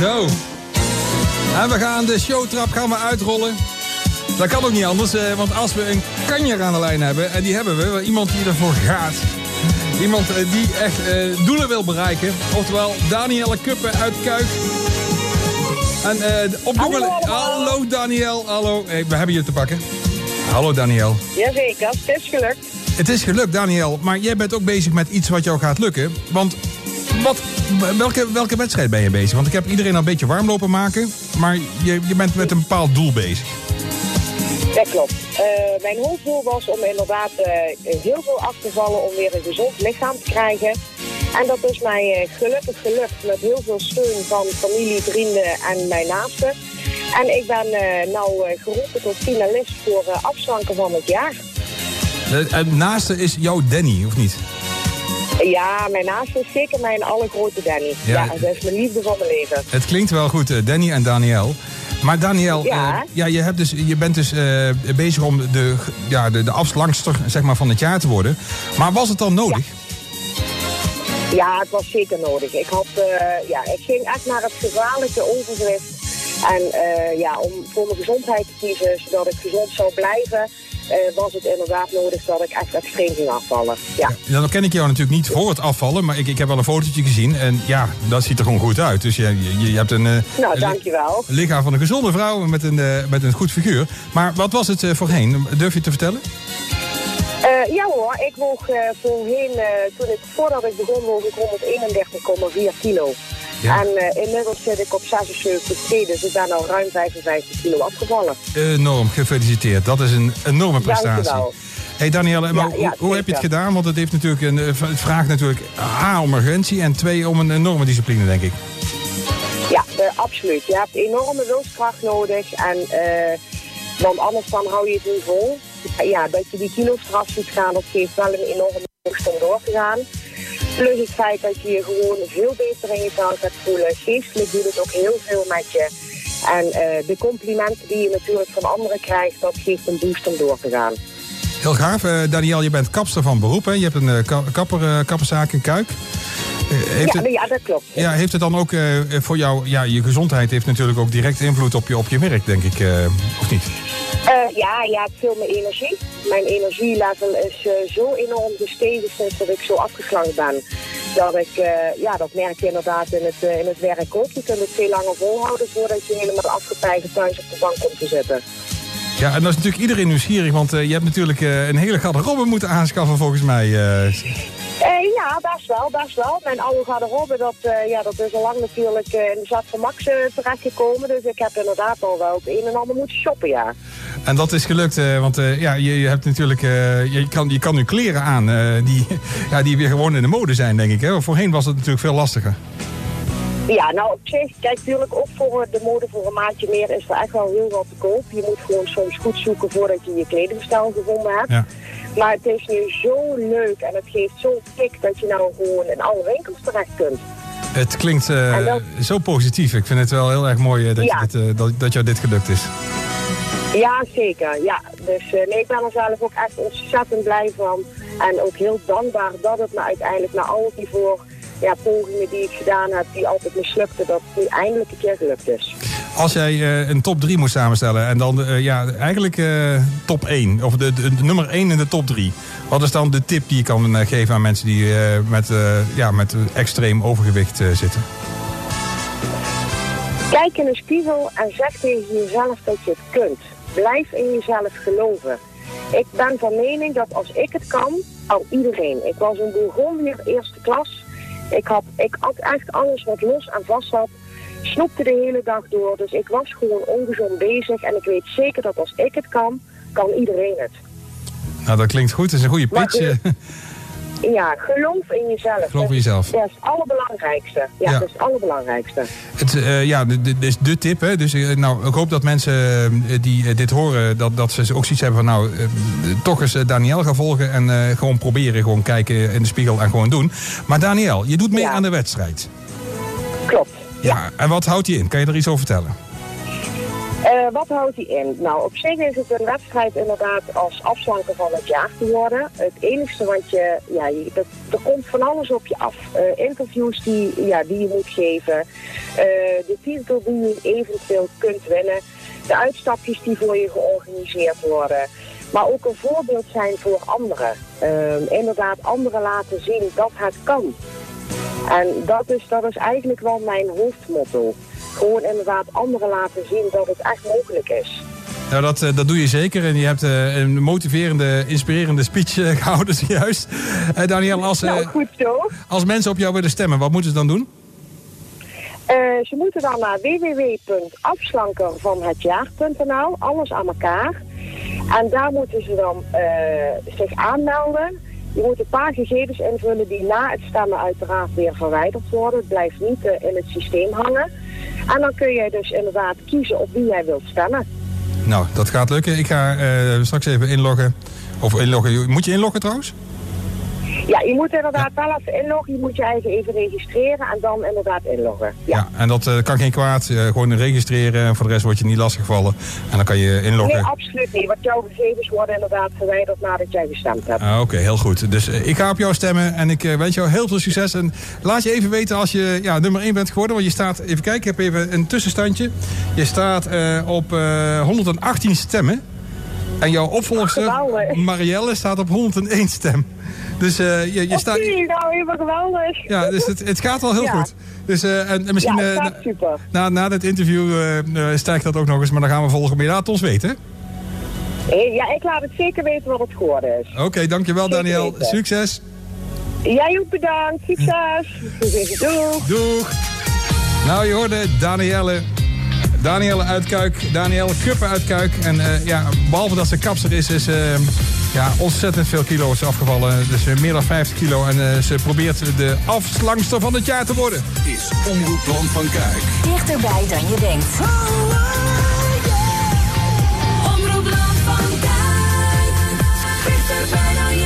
Zo. En we gaan de showtrap gaan we uitrollen. Dat kan ook niet anders, eh, want als we een kanjer aan de lijn hebben... en die hebben we, iemand die ervoor gaat... Iemand eh, die echt eh, doelen wil bereiken. Oftewel Danielle Kuppen uit Kuik. En uh, op Hallo, Hallo Daniel, hallo. Hey, we hebben je te pakken. Hallo Daniel. Jazeker, het is gelukt. Het is gelukt Daniel, maar jij bent ook bezig met iets wat jou gaat lukken. Want wat, welke, welke wedstrijd ben je bezig? Want ik heb iedereen al een beetje warm lopen maken. Maar je, je bent met een bepaald doel bezig. Dat klopt. Uh, mijn hoofddoel was om inderdaad uh, heel veel af te vallen om weer een gezond lichaam te krijgen. En dat is mij uh, gelukkig gelukt met heel veel steun van familie, vrienden en mijn naasten. En ik ben nou geroepen tot finalist voor afslanken van het jaar. Naaste is jouw Danny, of niet? Ja, mijn naaste is zeker mijn allergrote Danny. Ja, ja dat is mijn liefde van mijn leven. Het klinkt wel goed, Danny en Daniel. Maar Daniel, ja. Uh, ja, je, hebt dus, je bent dus uh, bezig om de, ja, de, de afslangster zeg maar, van het jaar te worden. Maar was het dan nodig? Ja, ja het was zeker nodig. Ik, had, uh, ja, ik ging echt naar het gevaarlijke overgewicht. En ja, om voor mijn gezondheid te kiezen, zodat ik gezond zou blijven... Uh, was het inderdaad nodig dat ik echt extreem ging afvallen. Ja. dan ken ik jou natuurlijk niet voor het afvallen, maar ik, ik heb wel een fotootje gezien en ja, dat ziet er gewoon goed uit. Dus je, je, je hebt een, uh, nou, dankjewel. Een lichaam van een gezonde vrouw met een, uh, met een goed figuur. Maar wat was het voorheen? Durf je te vertellen? ja hoor, ik woog voorheen, toen ik, voordat ik begon, woog ik 131,4 kilo. En uh, inmiddels zit ik op 76 T, dus ik ben al ruim 55 kilo afgevallen. Enorm, gefeliciteerd. Dat is een enorme prestatie. Dankjewel. Hey Danielle, ja, ja, hoe, heb je het gedaan? Want het, heeft natuurlijk een, het vraagt natuurlijk A om urgentie en twee om een enorme discipline, denk ik. Ja, uh, absoluut. Je hebt enorme wilskracht nodig. En, uh, want anders dan hou je het niet vol. Ja, dat je die kilo's eraf ziet gaan, dat geeft wel een enorme boost om door te gaan. Plus het feit dat je je gewoon veel beter in je vel gaat voelen. Geestelijk doet het ook heel veel met je. En uh, de complimenten die je natuurlijk van anderen krijgt, dat geeft een boost om door te gaan. Heel gaaf. Uh, Daniel, je bent kapster van beroep. Hè? Je hebt een uh, kapper, kapperszaak in Kuik. Heeft ja, het, ja, dat klopt. Ja, heeft het dan ook voor jou... Ja, je gezondheid heeft natuurlijk ook direct invloed op je, op je werk, denk ik. of niet? Ja, ja, het veel meer energie. Mijn energielevel is zo enorm gestegen sinds dat ik zo afgeslankt ben. Dat ik, ja, dat merk je inderdaad in het, in het werk ook. Je kunt het veel langer volhouden voordat je helemaal afgepeigerd thuis op de bank komt te zitten. Ja, en dat is natuurlijk iedereen nieuwsgierig, want uh, je hebt natuurlijk uh, een hele garderobe moeten aanschaffen volgens mij. Uh. ja, best wel, best wel. Mijn oude garderobe, dat, ja, dat is al lang natuurlijk in de zak van Max terechtgekomen. Dus ik heb inderdaad al wel het een en ander moeten shoppen, ja. En dat is gelukt, want ja, je, je, hebt natuurlijk, je, kan, je kan nu kleren aan die, ja, die weer gewoon in de mode zijn, denk ik. Hè? Voorheen was het natuurlijk veel lastiger. Ja, nou op zich, kijk natuurlijk ook voor de mode voor een maandje meer is er echt wel heel wat te koop. Je moet gewoon soms goed zoeken voordat je je kledingstijl gevonden hebt. Ja. Maar het is nu zo leuk en het geeft zo'n kick dat je nou gewoon in alle winkels terecht kunt. Het klinkt uh, zo positief. Ik vind het wel heel erg mooi dat, je dit, uh, dat, dat jou dit gelukt is. Ja, zeker. Ja. Dus uh, nee, ik ben er zelf ook echt ontzettend blij van. En ook heel dankbaar dat het me uiteindelijk na al die voor ja, pogingen die ik gedaan heb, die altijd mislukten, dat het nu eindelijk een keer gelukt is. Als jij uh, een top 3 moest samenstellen en dan uh, ja, eigenlijk uh, top 1, of de, de, de, nummer 1 in de top 3. Wat is dan de tip die je kan geven aan mensen die met, ja, met extreem overgewicht zitten? Kijk in de spiegel en zeg tegen jezelf dat je het kunt. Blijf in jezelf geloven. Ik ben van mening dat als ik het kan, al iedereen. Ik was een Bourgondier eerste klas. Ik had, ik had echt alles wat los en vast zat. Snoepte de hele dag door. Dus ik was gewoon ongezond bezig. En ik weet zeker dat als ik het kan, kan iedereen het. Nou, dat klinkt goed. Dat is een goede pitch. Ja, geloof in jezelf. Geloof in jezelf. Dat is het allerbelangrijkste. Ja, dat is het allerbelangrijkste. Het, uh, ja, dit is de tip. Hè? Dus uh, nou, ik hoop dat mensen uh, die dit horen, dat, dat ze ook zoiets hebben van nou, toch eens Daniel gaan volgen en gewoon proberen, gewoon kijken in de spiegel en gewoon doen. Maar Daniel, je doet mee aan de wedstrijd. Klopt. Ja, en wat houdt die in? Kan je er iets over vertellen? Wat houdt die in? Nou, op zich is het een wedstrijd inderdaad als afslanker van het jaar te worden. Het enige wat je, ja, dat, er komt van alles op je af. Uh, interviews die, ja, die je moet geven, uh, de titel die je eventueel kunt winnen, de uitstapjes die voor je georganiseerd worden. Maar ook een voorbeeld zijn voor anderen. Uh, inderdaad, anderen laten zien dat het kan. En dat is, dat is eigenlijk wel mijn hoofdmotto gewoon inderdaad anderen laten zien dat het echt mogelijk is. Nou, dat, eh, dat doe je zeker. En je hebt uh, een motiverende, inspirerende speech uh, gehouden zojuist. Uh, Daniel, als, nou, goed zo. als mensen op jou willen stemmen, wat moeten ze dan doen? ze moeten dan naar www.afslankervanhetjaar.nl, alles aan elkaar. En daar moeten ze dan zich aanmelden. Je moet een paar gegevens invullen die na het stemmen uiteraard weer verwijderd worden. Het blijft niet in het systeem hangen. En dan kun je dus inderdaad kiezen op wie jij wilt stemmen. Nou, dat gaat lukken. Ik ga uh, straks even inloggen. Of inloggen. Moet je inloggen trouwens? Ja, je moet inderdaad wel even inloggen. Je moet je eigen even registreren en dan inderdaad inloggen. Ja, ja en dat uh, kan geen kwaad. Uh, gewoon registreren en voor de rest word je niet lastiggevallen. En dan kan je inloggen. Nee, absoluut niet. Want jouw gegevens worden inderdaad verwijderd nadat jij gestemd hebt. Ah, Oké, heel goed. Dus uh, ik ga op jou stemmen en ik wens jou heel veel succes. En laat je even weten als je ja, nummer 1 bent geworden. Want je staat, even kijken, ik heb even een tussenstandje. Je staat op 118 stemmen. En jouw opvolger, Marielle, staat op 101 stem. Dus uh, je, je staat... nou, helemaal geweldig. Ja, dus het, het gaat wel heel goed. Dus, uh, en, misschien ja, uh, super. na, na dit interview stijgt dat ook nog eens, maar dan gaan we volgen. Maar je laat ons weten. Ja, ik laat het zeker weten wat het geworden is. Oké, okay, dankjewel zeker Daniel. Weten. Succes. Jij ook bedankt. Succes. Doeg. Doeg. Nou, je hoorde Danielle. Danielle Uitkuik, Danielle Kuppen Uitkuik. En uh, ja, behalve dat ze kapster is, is uh, ja, ontzettend veel kilo is afgevallen. Dus eh, meer dan 50 kilo. En uh, ze probeert de afslangster van het jaar te worden. Is Omroep Land van Kijk. Dichterbij dan je denkt. Oh. Omroep Land van Kijk. Dichterbij dan je